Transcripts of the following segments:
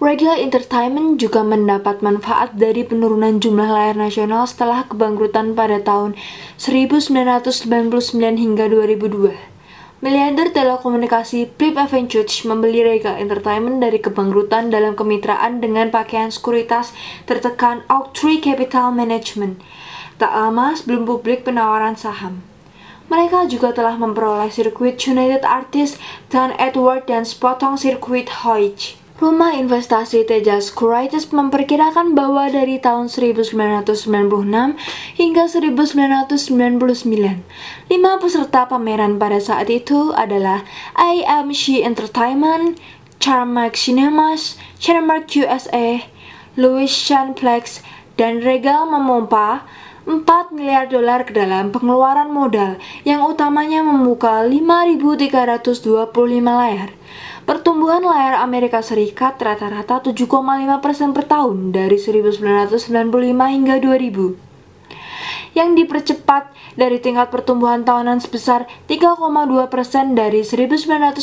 Regal Entertainment juga mendapat manfaat dari penurunan jumlah layar nasional setelah kebangkrutan pada tahun 1999 hingga 2002. Miliarder telekomunikasi Prip Aventuch membeli Regal Entertainment dari kebangkrutan dalam kemitraan dengan pakaian sekuritas tertekan Oaktree Capital Management, tak lama sebelum publik penawaran saham. Mereka juga telah memperoleh sirkuit United Artists dan Edward dan sepotong sirkuit Hoyt. Rumah investasi Tejas Securities memperkirakan bahwa dari tahun 1996 hingga 1999, lima peserta pameran pada saat itu adalah AMC Entertainment, Charmax Cinemas, Cinemark USA, Louis Plex, dan Regal memompa 4 miliar dolar ke dalam pengeluaran modal yang utamanya membuka 5.325 layar. Pertumbuhan layar Amerika Serikat rata-rata 7,5% per tahun dari 1995 hingga 2000 yang dipercepat dari tingkat pertumbuhan tahunan sebesar 3,2% dari 1990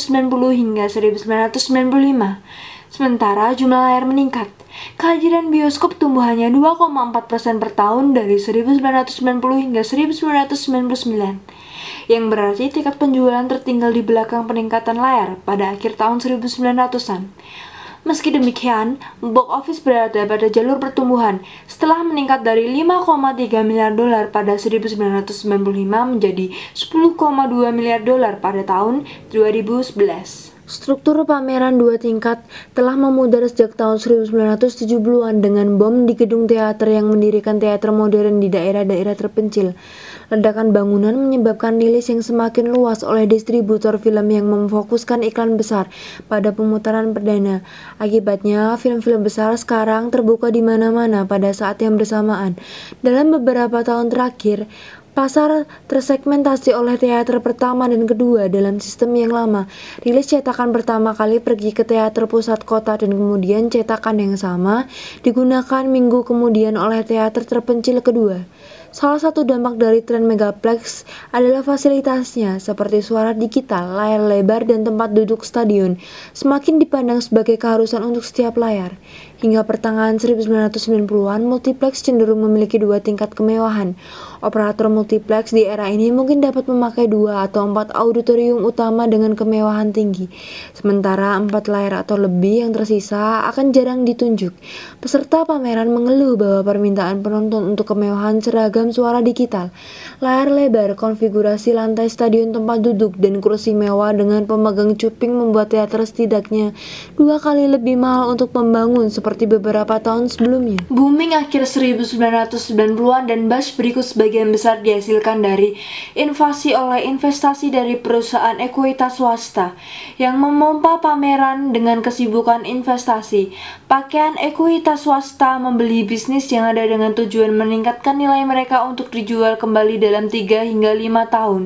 hingga 1995. Sementara jumlah layar meningkat. Kehadiran bioskop tumbuhannya 2,4% per tahun dari 1990 hingga 1999 yang berarti tingkat penjualan tertinggal di belakang peningkatan layar pada akhir tahun 1900-an. Meski demikian, box office berada pada jalur pertumbuhan setelah meningkat dari 5,3 miliar dolar pada 1995 menjadi 10,2 miliar dolar pada tahun 2011. Struktur pameran dua tingkat telah memudar sejak tahun 1970-an dengan bom di gedung teater yang mendirikan teater modern di daerah-daerah terpencil. Ledakan bangunan menyebabkan rilis yang semakin luas oleh distributor film yang memfokuskan iklan besar pada pemutaran perdana. Akibatnya, film-film besar sekarang terbuka di mana-mana pada saat yang bersamaan. Dalam beberapa tahun terakhir, Pasar tersegmentasi oleh teater pertama dan kedua dalam sistem yang lama. Rilis cetakan pertama kali pergi ke teater pusat kota dan kemudian cetakan yang sama digunakan minggu kemudian oleh teater terpencil kedua. Salah satu dampak dari tren megaplex adalah fasilitasnya seperti suara digital, layar lebar, dan tempat duduk stadion semakin dipandang sebagai keharusan untuk setiap layar. Hingga pertengahan 1990-an, multiplex cenderung memiliki dua tingkat kemewahan. Operator multiplex di era ini mungkin dapat memakai dua atau empat auditorium utama dengan kemewahan tinggi, sementara empat layar atau lebih yang tersisa akan jarang ditunjuk. Peserta pameran mengeluh bahwa permintaan penonton untuk kemewahan seragam suara digital, layar lebar, konfigurasi lantai stadion tempat duduk, dan kursi mewah dengan pemegang cuping membuat teater setidaknya dua kali lebih mahal untuk membangun seperti beberapa tahun sebelumnya. Booming akhir 1990-an dan Bash berikut sebagian besar dihasilkan dari invasi oleh investasi dari perusahaan ekuitas swasta yang memompa pameran dengan kesibukan investasi. Pakaian ekuitas swasta membeli bisnis yang ada dengan tujuan meningkatkan nilai mereka untuk dijual kembali dalam 3 hingga 5 tahun.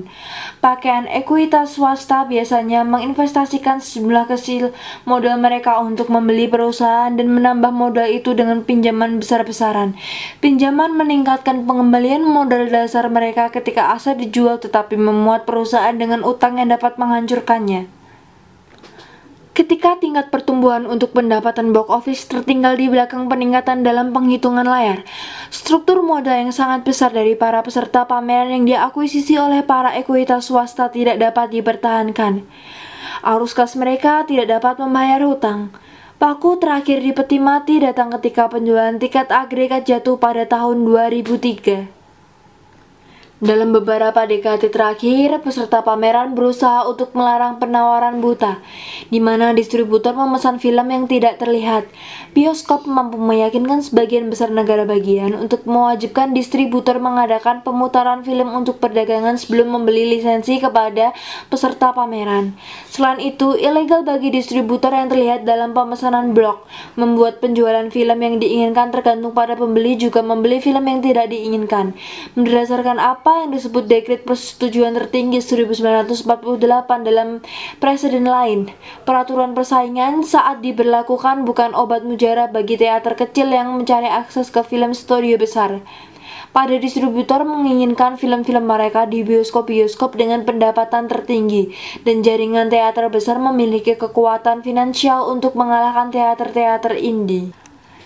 Pakaian ekuitas swasta biasanya menginvestasikan sejumlah kecil modal mereka untuk membeli perusahaan dan menambah modal itu dengan pinjaman besar-besaran. Pinjaman meningkatkan pengembalian modal dasar mereka ketika aset dijual tetapi memuat perusahaan dengan utang yang dapat menghancurkannya. Ketika tingkat pertumbuhan untuk pendapatan box office tertinggal di belakang peningkatan dalam penghitungan layar, struktur modal yang sangat besar dari para peserta pameran yang diakuisisi oleh para ekuitas swasta tidak dapat dipertahankan. Arus kas mereka tidak dapat membayar hutang. Paku terakhir di peti mati datang ketika penjualan tiket agregat jatuh pada tahun 2003. Dalam beberapa dekade terakhir, peserta pameran berusaha untuk melarang penawaran buta, di mana distributor memesan film yang tidak terlihat. Bioskop mampu meyakinkan sebagian besar negara bagian untuk mewajibkan distributor mengadakan pemutaran film untuk perdagangan sebelum membeli lisensi kepada peserta pameran. Selain itu, ilegal bagi distributor yang terlihat dalam pemesanan blok, membuat penjualan film yang diinginkan tergantung pada pembeli juga membeli film yang tidak diinginkan. Berdasarkan apa yang disebut dekret persetujuan tertinggi 1948 dalam presiden lain. Peraturan persaingan saat diberlakukan bukan obat mujarab bagi teater kecil yang mencari akses ke film studio besar. pada distributor menginginkan film-film mereka di bioskop-bioskop dengan pendapatan tertinggi dan jaringan teater besar memiliki kekuatan finansial untuk mengalahkan teater-teater indie.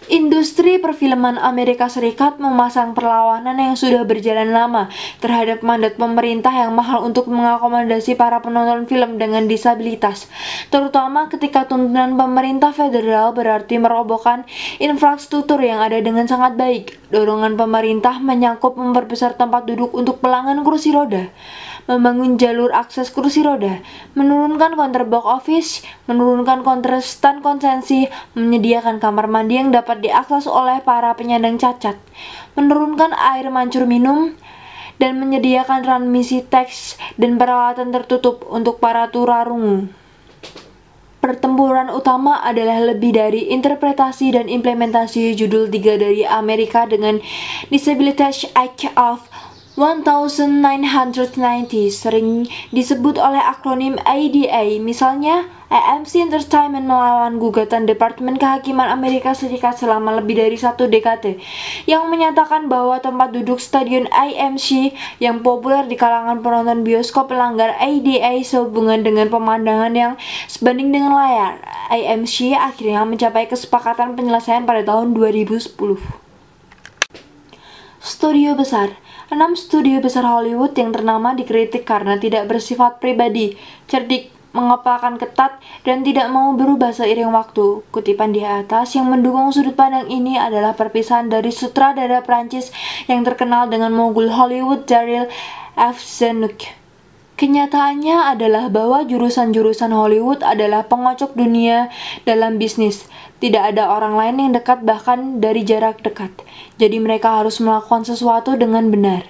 Industri perfilman Amerika Serikat memasang perlawanan yang sudah berjalan lama terhadap mandat pemerintah yang mahal untuk mengakomodasi para penonton film dengan disabilitas, terutama ketika tuntunan pemerintah federal berarti merobohkan infrastruktur yang ada dengan sangat baik. Dorongan pemerintah menyangkut memperbesar tempat duduk untuk pelanggan kursi roda membangun jalur akses kursi roda, menurunkan counter box office, menurunkan counter stand konsensi, menyediakan kamar mandi yang dapat diakses oleh para penyandang cacat, menurunkan air mancur minum, dan menyediakan transmisi teks dan peralatan tertutup untuk para turarungu. Pertempuran utama adalah lebih dari interpretasi dan implementasi judul tiga dari Amerika dengan Disabilities Act of 1990 sering disebut oleh akronim ADA, misalnya AMC Entertainment melawan gugatan Departemen Kehakiman Amerika Serikat selama lebih dari satu dekade yang menyatakan bahwa tempat duduk stadion AMC yang populer di kalangan penonton bioskop melanggar ADA sehubungan dengan pemandangan yang sebanding dengan layar. AMC akhirnya mencapai kesepakatan penyelesaian pada tahun 2010. Studio besar Enam studio besar Hollywood yang ternama dikritik karena tidak bersifat pribadi, cerdik, mengepalkan ketat, dan tidak mau berubah seiring waktu. Kutipan di atas yang mendukung sudut pandang ini adalah perpisahan dari sutradara Prancis yang terkenal dengan mogul Hollywood Daryl F. Zanuck. Kenyataannya adalah bahwa jurusan-jurusan Hollywood adalah pengocok dunia dalam bisnis. Tidak ada orang lain yang dekat bahkan dari jarak dekat. Jadi mereka harus melakukan sesuatu dengan benar.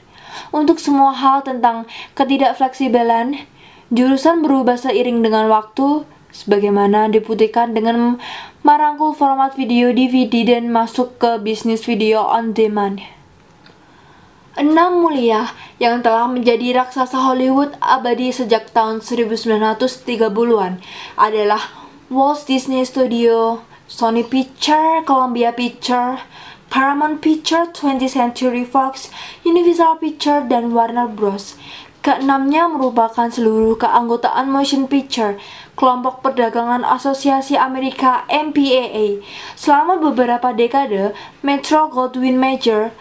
Untuk semua hal tentang ketidakfleksibelan, jurusan berubah seiring dengan waktu, sebagaimana diputihkan dengan merangkul format video DVD dan masuk ke bisnis video on demand. Enam mulia yang telah menjadi raksasa Hollywood abadi sejak tahun 1930-an adalah Walt Disney Studio, Sony Picture, Columbia Picture, Paramount Picture, 20th Century Fox, Universal Picture, dan Warner Bros. Keenamnya merupakan seluruh keanggotaan motion picture, kelompok perdagangan Asosiasi Amerika MPAA. Selama beberapa dekade, Metro Goldwyn Mayer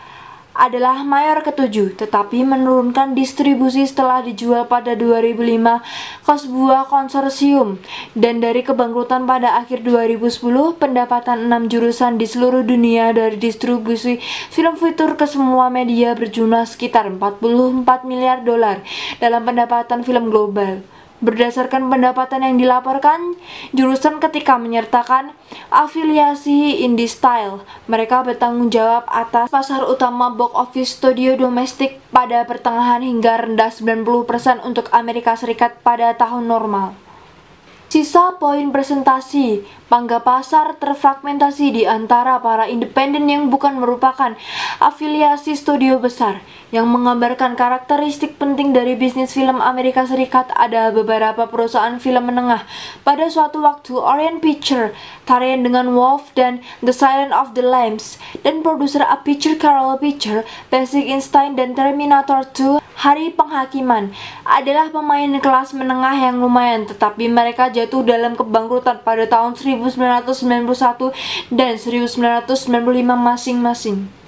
adalah mayor ketujuh, tetapi menurunkan distribusi setelah dijual pada 2005 ke sebuah konsorsium. Dan dari kebangkrutan pada akhir 2010, pendapatan enam jurusan di seluruh dunia dari distribusi film fitur ke semua media berjumlah sekitar 44 miliar dolar dalam pendapatan film global. Berdasarkan pendapatan yang dilaporkan, jurusan ketika menyertakan afiliasi indie style, mereka bertanggung jawab atas pasar utama box office studio domestik pada pertengahan hingga rendah 90% untuk Amerika Serikat pada tahun normal. Sisa poin presentasi, pangga pasar terfragmentasi di antara para independen yang bukan merupakan afiliasi studio besar. Yang menggambarkan karakteristik penting dari bisnis film Amerika Serikat ada beberapa perusahaan film menengah. Pada suatu waktu, Orient Picture, tarian dengan Wolf dan The Silent of the Lambs, dan produser A Picture Carol Picture, Basic Instinct dan Terminator 2 Hari Penghakiman adalah pemain kelas menengah yang lumayan tetapi mereka jatuh dalam kebangkrutan pada tahun 1991 dan 1995 masing-masing.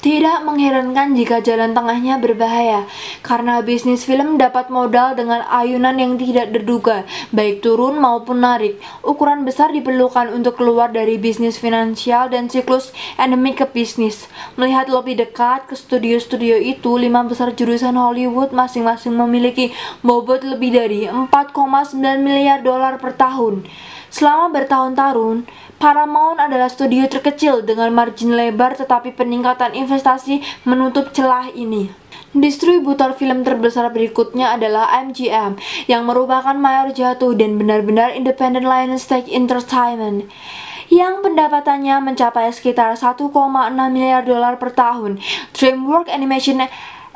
Tidak mengherankan jika jalan tengahnya berbahaya, karena bisnis film dapat modal dengan ayunan yang tidak terduga, baik turun maupun narik. Ukuran besar diperlukan untuk keluar dari bisnis finansial dan siklus endemik ke bisnis. Melihat lebih dekat ke studio-studio itu, lima besar jurusan Hollywood masing-masing memiliki bobot lebih dari 4,9 miliar dolar per tahun. Selama bertahun-tahun, Paramount adalah studio terkecil dengan margin lebar tetapi peningkatan investasi menutup celah ini. Distributor film terbesar berikutnya adalah MGM yang merupakan mayor jatuh dan benar-benar independent Lionsgate Entertainment yang pendapatannya mencapai sekitar 1,6 miliar dolar per tahun. DreamWorks Animation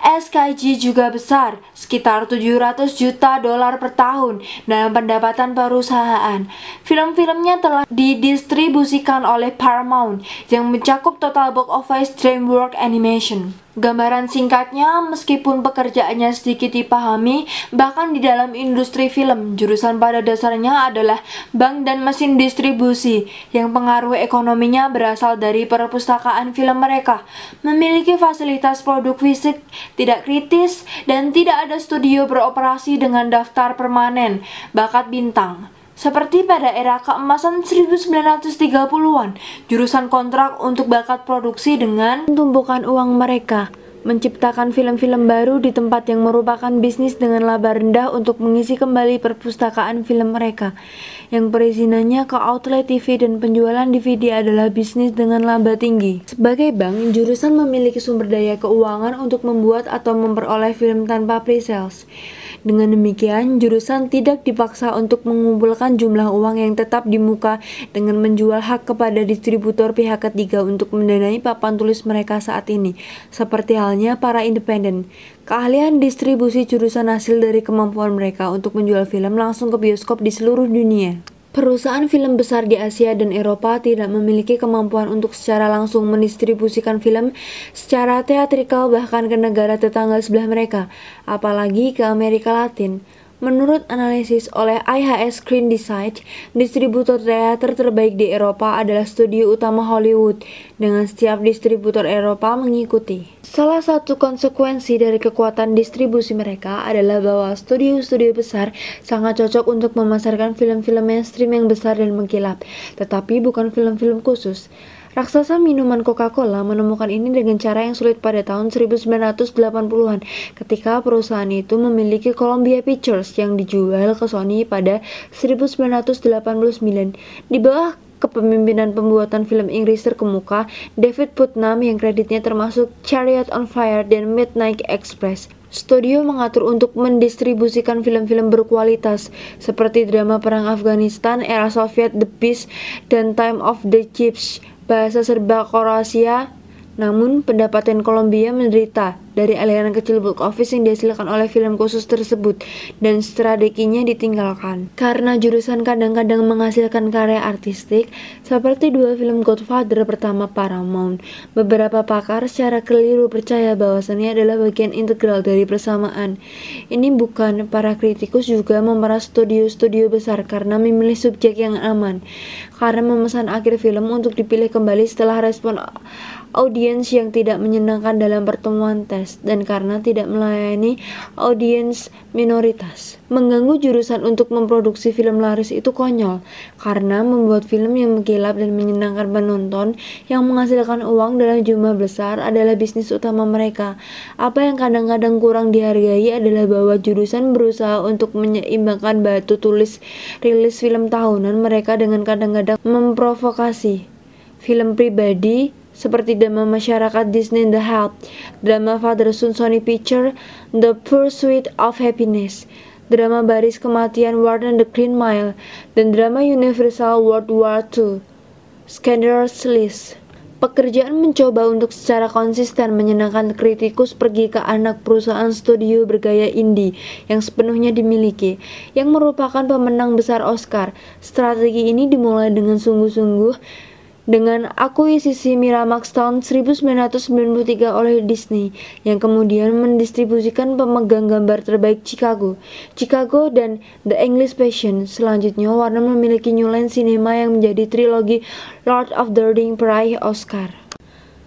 SKG juga besar, sekitar 700 juta dolar per tahun dalam pendapatan perusahaan. Film-filmnya telah didistribusikan oleh Paramount yang mencakup total box office DreamWorks Animation. Gambaran singkatnya, meskipun pekerjaannya sedikit dipahami, bahkan di dalam industri film, jurusan pada dasarnya adalah bank dan mesin distribusi, yang pengaruh ekonominya berasal dari perpustakaan film mereka, memiliki fasilitas produk fisik tidak kritis, dan tidak ada studio beroperasi dengan daftar permanen, bakat bintang. Seperti pada era keemasan 1930-an, jurusan kontrak untuk bakat produksi dengan tumpukan uang mereka menciptakan film-film baru di tempat yang merupakan bisnis dengan laba rendah untuk mengisi kembali perpustakaan film mereka. Yang perizinannya ke outlet TV dan penjualan DVD adalah bisnis dengan laba tinggi. Sebagai bank, jurusan memiliki sumber daya keuangan untuk membuat atau memperoleh film tanpa pre-sales. Dengan demikian, jurusan tidak dipaksa untuk mengumpulkan jumlah uang yang tetap di muka dengan menjual hak kepada distributor pihak ketiga untuk mendanai papan tulis mereka saat ini, seperti halnya para independen. Keahlian distribusi jurusan hasil dari kemampuan mereka untuk menjual film langsung ke bioskop di seluruh dunia. Perusahaan film besar di Asia dan Eropa tidak memiliki kemampuan untuk secara langsung mendistribusikan film secara teatrikal bahkan ke negara tetangga sebelah mereka, apalagi ke Amerika Latin. Menurut analisis oleh IHS Screen Design, distributor teater terbaik di Eropa adalah studio utama Hollywood, dengan setiap distributor Eropa mengikuti. Salah satu konsekuensi dari kekuatan distribusi mereka adalah bahwa studio-studio besar sangat cocok untuk memasarkan film-film mainstream yang besar dan mengkilap, tetapi bukan film-film khusus. Raksasa minuman Coca-Cola menemukan ini dengan cara yang sulit pada tahun 1980-an ketika perusahaan itu memiliki Columbia Pictures yang dijual ke Sony pada 1989. Di bawah kepemimpinan pembuatan film Inggris terkemuka, David Putnam yang kreditnya termasuk Chariot on Fire dan Midnight Express. Studio mengatur untuk mendistribusikan film-film berkualitas seperti drama perang Afghanistan, era Soviet, The Beast, dan Time of the Chips bahasa serba Kroasia, namun pendapatan Kolombia menderita dari aliran kecil box office yang dihasilkan oleh film khusus tersebut dan strateginya ditinggalkan. Karena jurusan kadang-kadang menghasilkan karya artistik, seperti dua film Godfather pertama Paramount, beberapa pakar secara keliru percaya bahwasannya adalah bagian integral dari persamaan. Ini bukan para kritikus juga memeras studio-studio besar karena memilih subjek yang aman, karena memesan akhir film untuk dipilih kembali setelah respon audiens yang tidak menyenangkan dalam pertemuan tes dan karena tidak melayani audiens minoritas. Mengganggu jurusan untuk memproduksi film laris itu konyol karena membuat film yang mengkilap dan menyenangkan penonton yang menghasilkan uang dalam jumlah besar adalah bisnis utama mereka. Apa yang kadang-kadang kurang dihargai adalah bahwa jurusan berusaha untuk menyeimbangkan batu tulis rilis film tahunan mereka dengan kadang-kadang memprovokasi film pribadi seperti drama masyarakat Disney The Help, drama Father Son Sony Picture, The Pursuit of Happiness, drama Baris Kematian Warden The Green Mile, dan drama Universal World War II, Scandalous List. Pekerjaan mencoba untuk secara konsisten menyenangkan kritikus pergi ke anak perusahaan studio bergaya indie yang sepenuhnya dimiliki, yang merupakan pemenang besar Oscar. Strategi ini dimulai dengan sungguh-sungguh dengan akuisisi Miramax tahun 1993 oleh Disney yang kemudian mendistribusikan pemegang gambar terbaik Chicago, Chicago dan The English Passion. Selanjutnya Warner memiliki New Line Cinema yang menjadi trilogi Lord of the Rings peraih Oscar.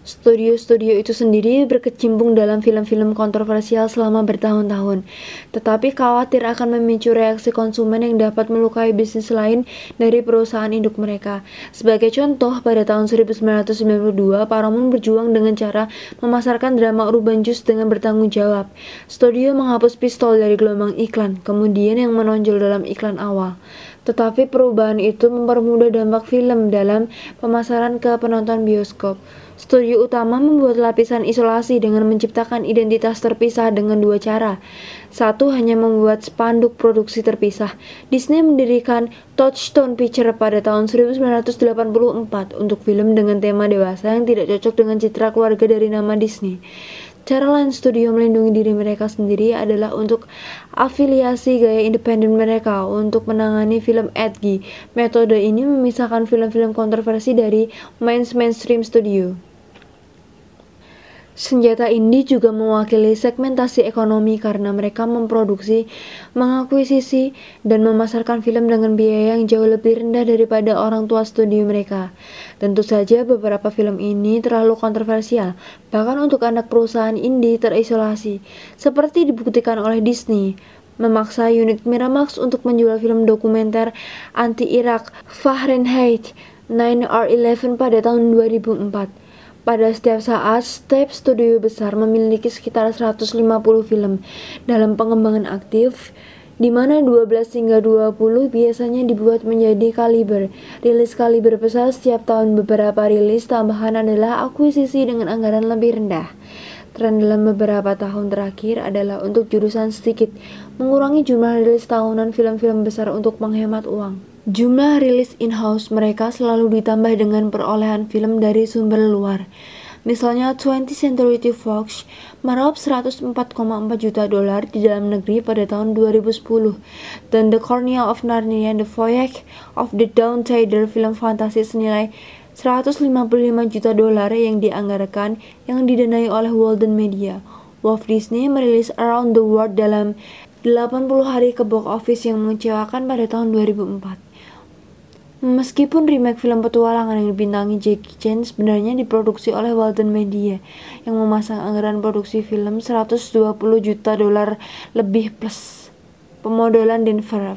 Studio-studio itu sendiri berkecimpung dalam film-film kontroversial selama bertahun-tahun, tetapi khawatir akan memicu reaksi konsumen yang dapat melukai bisnis lain dari perusahaan induk mereka. Sebagai contoh, pada tahun 1992, Paramount berjuang dengan cara memasarkan drama urban juice dengan bertanggung jawab. Studio menghapus pistol dari gelombang iklan, kemudian yang menonjol dalam iklan awal. Tetapi perubahan itu mempermudah dampak film dalam pemasaran ke penonton bioskop. Studio utama membuat lapisan isolasi dengan menciptakan identitas terpisah dengan dua cara. Satu hanya membuat spanduk produksi terpisah. Disney mendirikan Touchstone Picture pada tahun 1984 untuk film dengan tema dewasa yang tidak cocok dengan citra keluarga dari nama Disney. Cara lain studio melindungi diri mereka sendiri adalah untuk afiliasi gaya independen mereka untuk menangani film edgy. Metode ini memisahkan film-film kontroversi dari mainstream studio. Senjata indie juga mewakili segmentasi ekonomi karena mereka memproduksi, mengakuisisi, dan memasarkan film dengan biaya yang jauh lebih rendah daripada orang tua studio mereka. Tentu saja beberapa film ini terlalu kontroversial, bahkan untuk anak perusahaan indie terisolasi, seperti dibuktikan oleh Disney memaksa unit Miramax untuk menjual film dokumenter anti-Irak Fahrenheit 9 or 11 pada tahun 2004. Pada setiap saat, setiap studio besar memiliki sekitar 150 film dalam pengembangan aktif, di mana 12 hingga 20 biasanya dibuat menjadi kaliber. Rilis kaliber besar setiap tahun beberapa rilis tambahan adalah akuisisi dengan anggaran lebih rendah. Tren dalam beberapa tahun terakhir adalah untuk jurusan sedikit, mengurangi jumlah rilis tahunan film-film besar untuk menghemat uang. Jumlah rilis in-house mereka selalu ditambah dengan perolehan film dari sumber luar. Misalnya 20th Century Fox meraup 104,4 juta dolar di dalam negeri pada tahun 2010 dan The Cornea of Narnia and The Voyage of the Dawn Treader film fantasi senilai 155 juta dolar yang dianggarkan yang didanai oleh Walden Media. Walt Disney merilis Around the World dalam 80 hari ke box office yang mengecewakan pada tahun 2004. Meskipun remake film petualangan yang dibintangi Jackie Chan sebenarnya diproduksi oleh Walden Media yang memasang anggaran produksi film 120 juta dolar lebih plus pemodelan Denver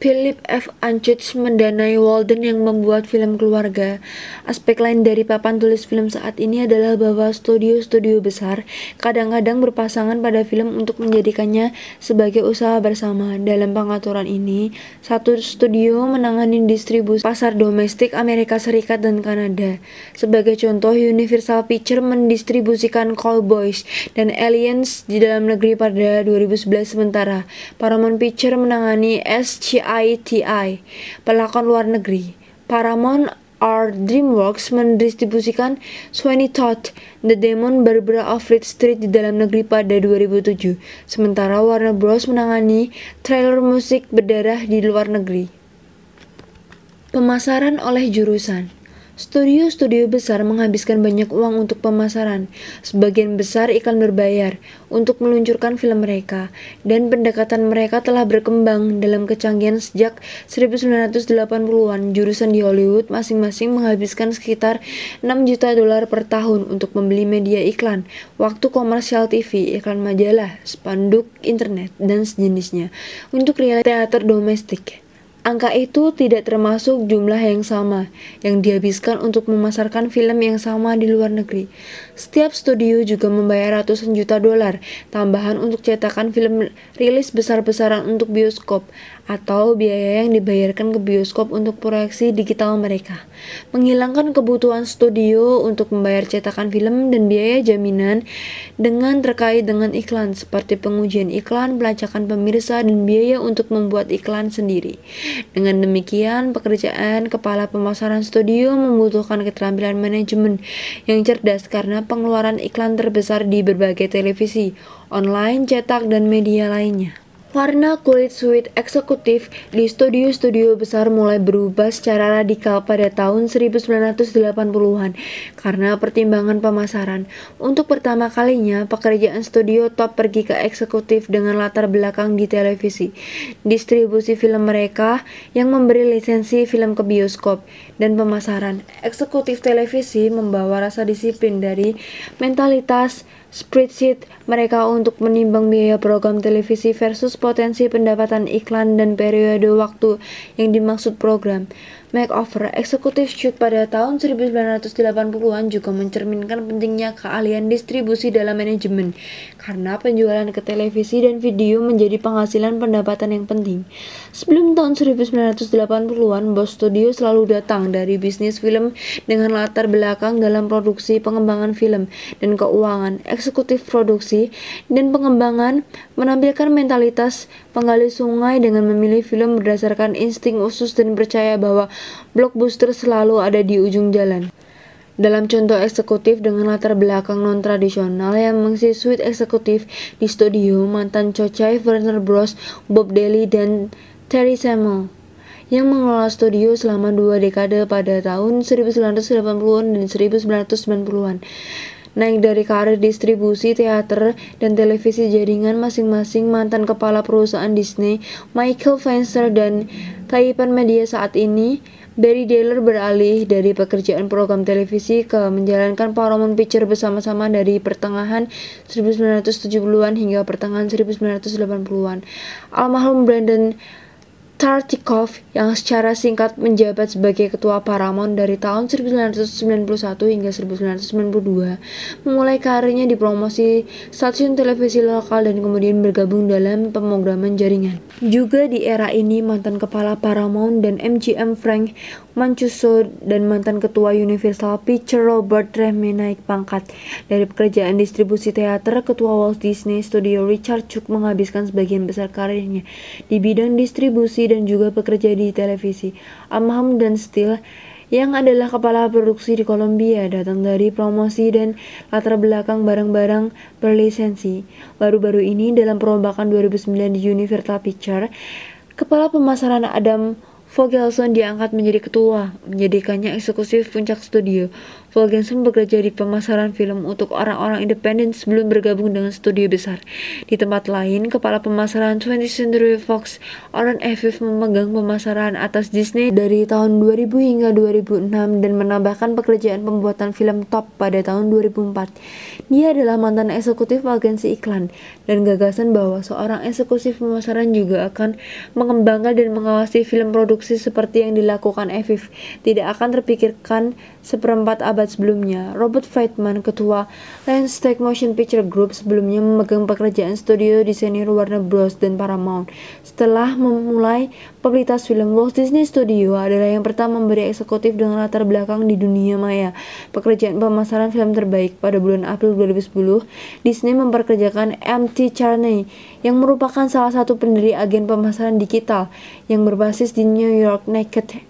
Philip F. Anschutz mendanai Walden yang membuat film keluarga. Aspek lain dari papan tulis film saat ini adalah bahwa studio-studio besar kadang-kadang berpasangan pada film untuk menjadikannya sebagai usaha bersama. Dalam pengaturan ini, satu studio menangani distribusi pasar domestik Amerika Serikat dan Kanada. Sebagai contoh, Universal Pictures mendistribusikan Cowboys dan Aliens di dalam negeri pada 2011 sementara Paramount Pictures menangani SCI ITI, pelakon luar negeri. Paramount or DreamWorks mendistribusikan Sweeney Todd, The Demon Barbara of Fleet Street di dalam negeri pada 2007. Sementara Warner Bros menangani trailer musik berdarah di luar negeri. Pemasaran oleh jurusan Studio-studio besar menghabiskan banyak uang untuk pemasaran, sebagian besar iklan berbayar, untuk meluncurkan film mereka, dan pendekatan mereka telah berkembang dalam kecanggihan sejak 1980-an. Jurusan di Hollywood masing-masing menghabiskan sekitar 6 juta dolar per tahun untuk membeli media iklan, waktu komersial TV, iklan majalah, spanduk internet, dan sejenisnya, untuk reality teater domestik. Angka itu tidak termasuk jumlah yang sama yang dihabiskan untuk memasarkan film yang sama di luar negeri. Setiap studio juga membayar ratusan juta dolar tambahan untuk cetakan film rilis besar-besaran untuk bioskop atau biaya yang dibayarkan ke bioskop untuk proyeksi digital mereka, menghilangkan kebutuhan studio untuk membayar cetakan film dan biaya jaminan dengan terkait dengan iklan seperti pengujian iklan, pelacakan pemirsa, dan biaya untuk membuat iklan sendiri. Dengan demikian, pekerjaan kepala pemasaran studio membutuhkan keterampilan manajemen yang cerdas karena pengeluaran iklan terbesar di berbagai televisi, online, cetak, dan media lainnya. Warna kulit suite eksekutif di studio-studio besar mulai berubah secara radikal pada tahun 1980-an karena pertimbangan pemasaran. Untuk pertama kalinya, pekerjaan studio top pergi ke eksekutif dengan latar belakang di televisi. Distribusi film mereka yang memberi lisensi film ke bioskop dan pemasaran. Eksekutif televisi membawa rasa disiplin dari mentalitas spreadsheet mereka untuk menimbang biaya program televisi versus potensi pendapatan iklan dan periode waktu yang dimaksud program. Makeover eksekutif shoot pada tahun 1980-an juga mencerminkan pentingnya keahlian distribusi dalam manajemen karena penjualan ke televisi dan video menjadi penghasilan pendapatan yang penting. Sebelum tahun 1980-an, bos studio selalu datang dari bisnis film dengan latar belakang dalam produksi pengembangan film dan keuangan, eksekutif produksi, dan pengembangan menampilkan mentalitas penggali sungai dengan memilih film berdasarkan insting usus dan percaya bahwa blockbuster selalu ada di ujung jalan. Dalam contoh eksekutif dengan latar belakang non-tradisional yang mengisi suite eksekutif di studio, mantan Cocai, Warner Bros, Bob Daly, dan Terry Samuel yang mengelola studio selama dua dekade pada tahun 1980-an dan 1990-an. Naik dari karir distribusi teater dan televisi jaringan masing-masing mantan kepala perusahaan Disney, Michael Fenster dan Taipan Media saat ini, Barry Diller beralih dari pekerjaan program televisi ke menjalankan Paramount Picture bersama-sama dari pertengahan 1970-an hingga pertengahan 1980-an. Almarhum Brandon Tartikoff yang secara singkat menjabat sebagai ketua Paramount dari tahun 1991 hingga 1992, memulai karirnya di promosi stasiun televisi lokal dan kemudian bergabung dalam pemrograman jaringan. Juga di era ini mantan kepala Paramount dan MGM Frank Mancuso dan mantan ketua Universal Pictures Robert Rehme naik pangkat. Dari pekerjaan distribusi teater, ketua Walt Disney Studio Richard Chuk menghabiskan sebagian besar karirnya di bidang distribusi dan juga bekerja di televisi. Amham dan Steele yang adalah kepala produksi di Kolombia datang dari promosi dan latar belakang barang-barang berlisensi. Baru-baru ini dalam perombakan 2009 di Universal Pictures, kepala pemasaran Adam Vogelson diangkat menjadi ketua, menjadikannya eksekutif puncak studio. Vogelson bekerja di pemasaran film untuk orang-orang independen sebelum bergabung dengan studio besar. Di tempat lain, kepala pemasaran 20th Century Fox, Aaron Eviv memegang pemasaran atas Disney dari tahun 2000 hingga 2006 dan menambahkan pekerjaan pembuatan film top pada tahun 2004. Dia adalah mantan eksekutif agensi iklan dan gagasan bahwa seorang eksekutif pemasaran juga akan mengembangkan dan mengawasi film produksi seperti yang dilakukan Eviv tidak akan terpikirkan seperempat abad sebelumnya. Robert Feitman, ketua Landscape Motion Picture Group, sebelumnya memegang pekerjaan studio di senior Warner Bros. dan Paramount. Setelah memulai publitas film, Walt Disney Studio adalah yang pertama memberi eksekutif dengan latar belakang di dunia maya. Pekerjaan pemasaran film terbaik pada bulan April 2010, Disney memperkerjakan M.T. Charney yang merupakan salah satu pendiri agen pemasaran digital yang berbasis di New York Naked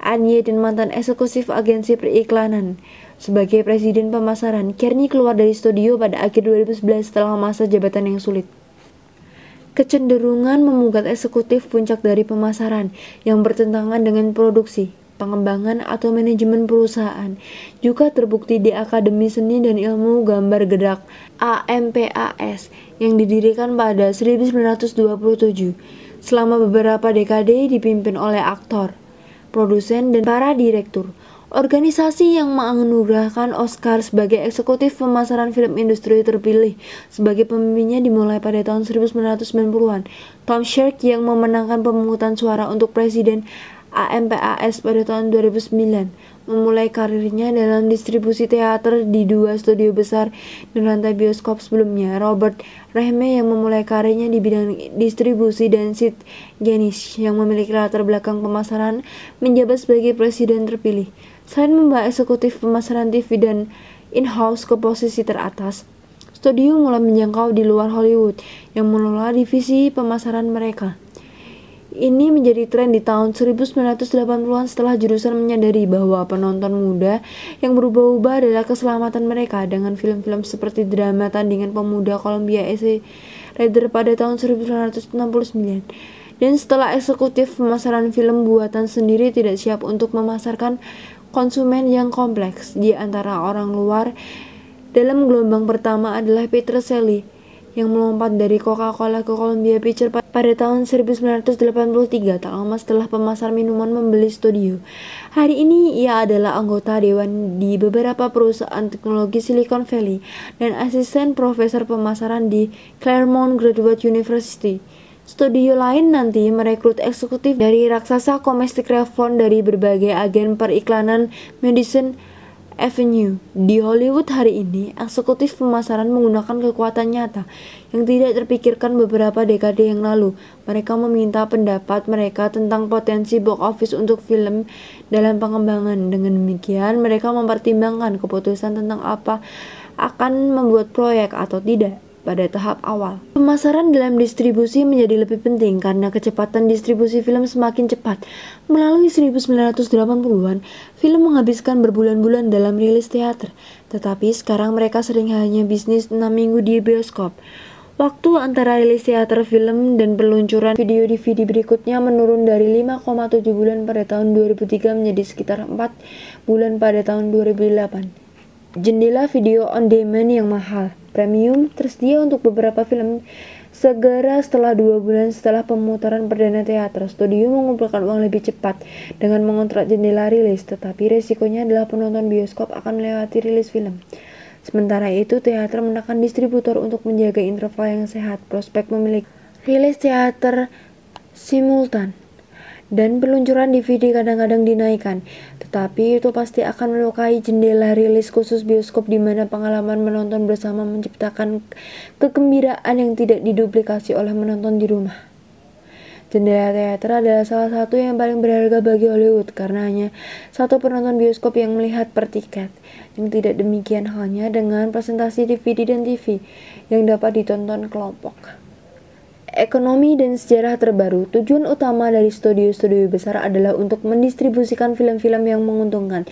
Anye dan mantan eksekutif agensi periklanan. Sebagai presiden pemasaran, Kearney keluar dari studio pada akhir 2011 setelah masa jabatan yang sulit. Kecenderungan memugat eksekutif puncak dari pemasaran yang bertentangan dengan produksi, pengembangan atau manajemen perusahaan juga terbukti di Akademi Seni dan Ilmu Gambar Gerak AMPAS yang didirikan pada 1927 selama beberapa dekade dipimpin oleh aktor, produsen, dan para direktur. Organisasi yang menganugerahkan Oscar sebagai eksekutif pemasaran film industri terpilih sebagai pemimpinnya dimulai pada tahun 1990-an. Tom Sherk yang memenangkan pemungutan suara untuk presiden AMPAS pada tahun 2009 memulai karirnya dalam distribusi teater di dua studio besar dan rantai bioskop sebelumnya. Robert Rehme yang memulai karirnya di bidang distribusi dan Sid Genish yang memiliki latar belakang pemasaran menjabat sebagai presiden terpilih. Selain membawa eksekutif pemasaran TV dan in-house ke posisi teratas, studio mulai menjangkau di luar Hollywood yang mengelola divisi pemasaran mereka. Ini menjadi tren di tahun 1980-an setelah jurusan menyadari bahwa penonton muda yang berubah-ubah adalah keselamatan mereka dengan film-film seperti drama tandingan pemuda Columbia SC Raider pada tahun 1969. Dan setelah eksekutif pemasaran film buatan sendiri tidak siap untuk memasarkan konsumen yang kompleks di antara orang luar dalam gelombang pertama adalah Peter Selly yang melompat dari Coca-Cola ke Columbia Pictures pada tahun 1983 tak lama setelah pemasar minuman membeli studio. Hari ini ia adalah anggota dewan di beberapa perusahaan teknologi Silicon Valley dan asisten profesor pemasaran di Claremont Graduate University. Studio lain nanti merekrut eksekutif dari raksasa komestik Revlon dari berbagai agen periklanan Madison Avenue. Di Hollywood hari ini, eksekutif pemasaran menggunakan kekuatan nyata yang tidak terpikirkan beberapa dekade yang lalu. Mereka meminta pendapat mereka tentang potensi box office untuk film dalam pengembangan. Dengan demikian, mereka mempertimbangkan keputusan tentang apa akan membuat proyek atau tidak pada tahap awal. Pemasaran dalam distribusi menjadi lebih penting karena kecepatan distribusi film semakin cepat. Melalui 1980-an, film menghabiskan berbulan-bulan dalam rilis teater, tetapi sekarang mereka sering hanya bisnis 6 minggu di bioskop. Waktu antara rilis teater film dan peluncuran video DVD berikutnya menurun dari 5,7 bulan pada tahun 2003 menjadi sekitar 4 bulan pada tahun 2008. Jendela video on demand yang mahal, premium, tersedia untuk beberapa film Segera setelah dua bulan setelah pemutaran perdana teater, studio mengumpulkan uang lebih cepat dengan mengontrak jendela rilis, tetapi resikonya adalah penonton bioskop akan melewati rilis film. Sementara itu, teater menekan distributor untuk menjaga interval yang sehat, prospek memiliki rilis teater simultan dan peluncuran DVD kadang-kadang dinaikkan, tetapi itu pasti akan melukai jendela rilis khusus bioskop di mana pengalaman menonton bersama menciptakan kegembiraan yang tidak diduplikasi oleh menonton di rumah. Jendela teater adalah salah satu yang paling berharga bagi Hollywood karena hanya satu penonton bioskop yang melihat per tiket. Yang tidak demikian halnya dengan presentasi DVD dan TV yang dapat ditonton kelompok ekonomi dan sejarah terbaru, tujuan utama dari studio-studio besar adalah untuk mendistribusikan film-film yang menguntungkan.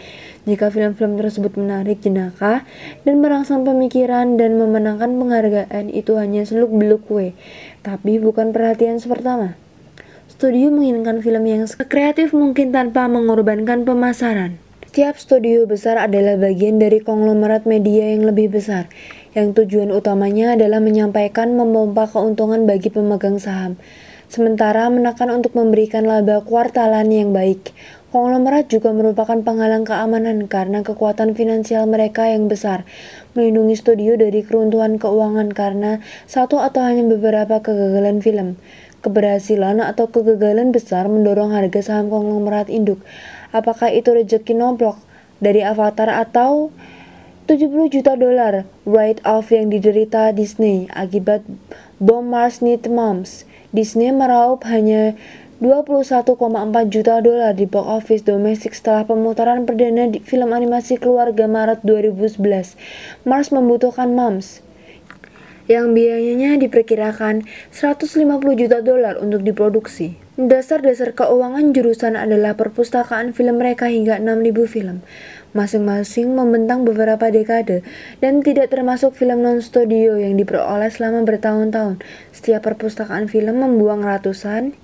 Jika film-film tersebut menarik jenaka dan merangsang pemikiran dan memenangkan penghargaan, itu hanya seluk-beluk kue, tapi bukan perhatian pertama. Studio menginginkan film yang kreatif mungkin tanpa mengorbankan pemasaran. Setiap studio besar adalah bagian dari konglomerat media yang lebih besar, yang tujuan utamanya adalah menyampaikan memompa keuntungan bagi pemegang saham, sementara menekan untuk memberikan laba kuartalan yang baik. Konglomerat juga merupakan penghalang keamanan karena kekuatan finansial mereka yang besar, melindungi studio dari keruntuhan keuangan karena satu atau hanya beberapa kegagalan film. Keberhasilan atau kegagalan besar mendorong harga saham konglomerat induk. Apakah itu rezeki nomplok dari Avatar atau 70 juta dolar write-off yang diderita Disney akibat bom Mars Need Moms. Disney meraup hanya 21,4 juta dolar di box office domestik setelah pemutaran perdana di film animasi keluarga Maret 2011. Mars membutuhkan Moms yang biayanya diperkirakan 150 juta dolar untuk diproduksi. Dasar-dasar keuangan jurusan adalah perpustakaan film mereka hingga 6000 film. Masing-masing membentang beberapa dekade dan tidak termasuk film non-studio yang diperoleh selama bertahun-tahun. Setiap perpustakaan film membuang ratusan